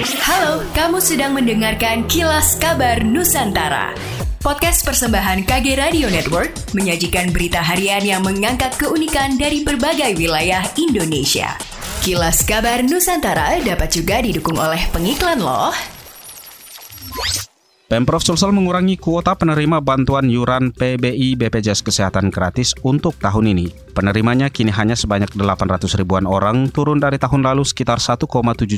Halo, kamu sedang mendengarkan Kilas Kabar Nusantara. Podcast persembahan KG Radio Network menyajikan berita harian yang mengangkat keunikan dari berbagai wilayah Indonesia. Kilas Kabar Nusantara dapat juga didukung oleh pengiklan loh. Pemprov Sulsel mengurangi kuota penerima bantuan yuran PBI BPJS Kesehatan gratis untuk tahun ini. Penerimanya kini hanya sebanyak 800 ribuan orang, turun dari tahun lalu sekitar 1,7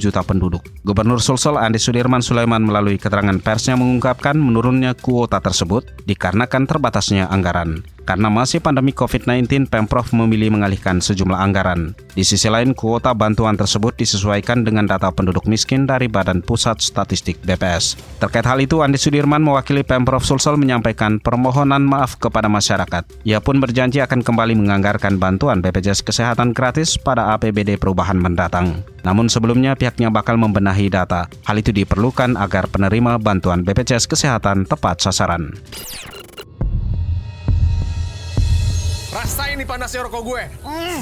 juta penduduk. Gubernur Sulsel Andi Sudirman Sulaiman melalui keterangan persnya mengungkapkan menurunnya kuota tersebut dikarenakan terbatasnya anggaran. Karena masih pandemi COVID-19, Pemprov memilih mengalihkan sejumlah anggaran. Di sisi lain, kuota bantuan tersebut disesuaikan dengan data penduduk miskin dari Badan Pusat Statistik BPS. Terkait hal itu, Andi Sudirman mewakili Pemprov Sulsel menyampaikan permohonan maaf kepada masyarakat. Ia pun berjanji akan kembali menganggarkan bantuan BPJS Kesehatan gratis pada APBD perubahan mendatang. Namun sebelumnya pihaknya bakal membenahi data. Hal itu diperlukan agar penerima bantuan BPJS Kesehatan tepat sasaran. Rasain nih panasnya rokok gue. Mm.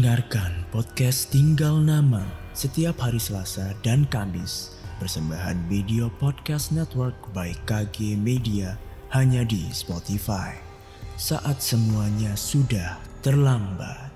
Dengarkan podcast Tinggal Nama setiap hari Selasa dan Kamis. Persembahan video podcast network by KG Media hanya di Spotify. Saat semuanya sudah terlambat.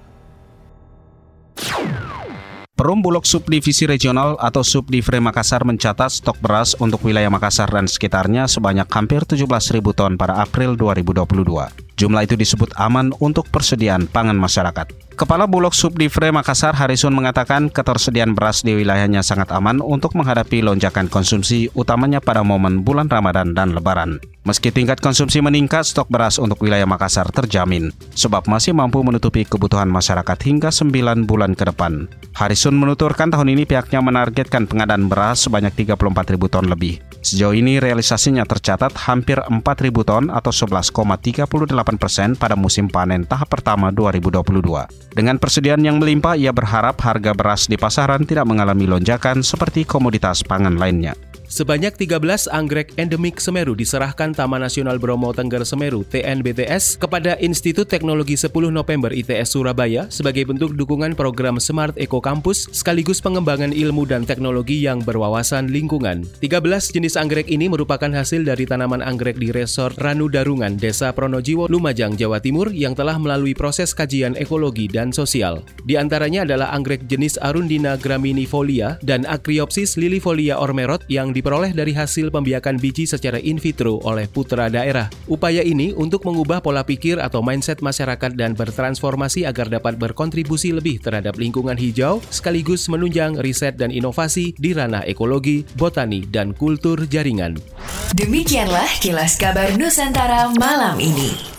Perum Bulog Subdivisi Regional atau Subdivre Makassar mencatat stok beras untuk wilayah Makassar dan sekitarnya sebanyak hampir 17.000 ton pada April 2022. Jumlah itu disebut aman untuk persediaan pangan masyarakat. Kepala Bulog Subdivre Makassar Harisun mengatakan ketersediaan beras di wilayahnya sangat aman untuk menghadapi lonjakan konsumsi utamanya pada momen bulan Ramadan dan Lebaran. Meski tingkat konsumsi meningkat, stok beras untuk wilayah Makassar terjamin, sebab masih mampu menutupi kebutuhan masyarakat hingga 9 bulan ke depan. Harisun menuturkan tahun ini pihaknya menargetkan pengadaan beras sebanyak 34 ribu ton lebih. Sejauh ini realisasinya tercatat hampir 4 ribu ton atau 11,38 persen pada musim panen tahap pertama 2022. Dengan persediaan yang melimpah, ia berharap harga beras di pasaran tidak mengalami lonjakan seperti komoditas pangan lainnya. Sebanyak 13 anggrek endemik Semeru diserahkan Taman Nasional Bromo Tengger Semeru TNBTS kepada Institut Teknologi 10 November ITS Surabaya sebagai bentuk dukungan program Smart Eco Campus sekaligus pengembangan ilmu dan teknologi yang berwawasan lingkungan. 13 jenis anggrek ini merupakan hasil dari tanaman anggrek di Resort Ranu Darungan, Desa Pronojiwo, Lumajang, Jawa Timur yang telah melalui proses kajian ekologi dan sosial. Di antaranya adalah anggrek jenis Arundina graminifolia dan Acryopsis lilifolia ormerot yang di diperoleh dari hasil pembiakan biji secara in vitro oleh putra daerah. Upaya ini untuk mengubah pola pikir atau mindset masyarakat dan bertransformasi agar dapat berkontribusi lebih terhadap lingkungan hijau sekaligus menunjang riset dan inovasi di ranah ekologi, botani, dan kultur jaringan. Demikianlah kilas kabar Nusantara malam ini.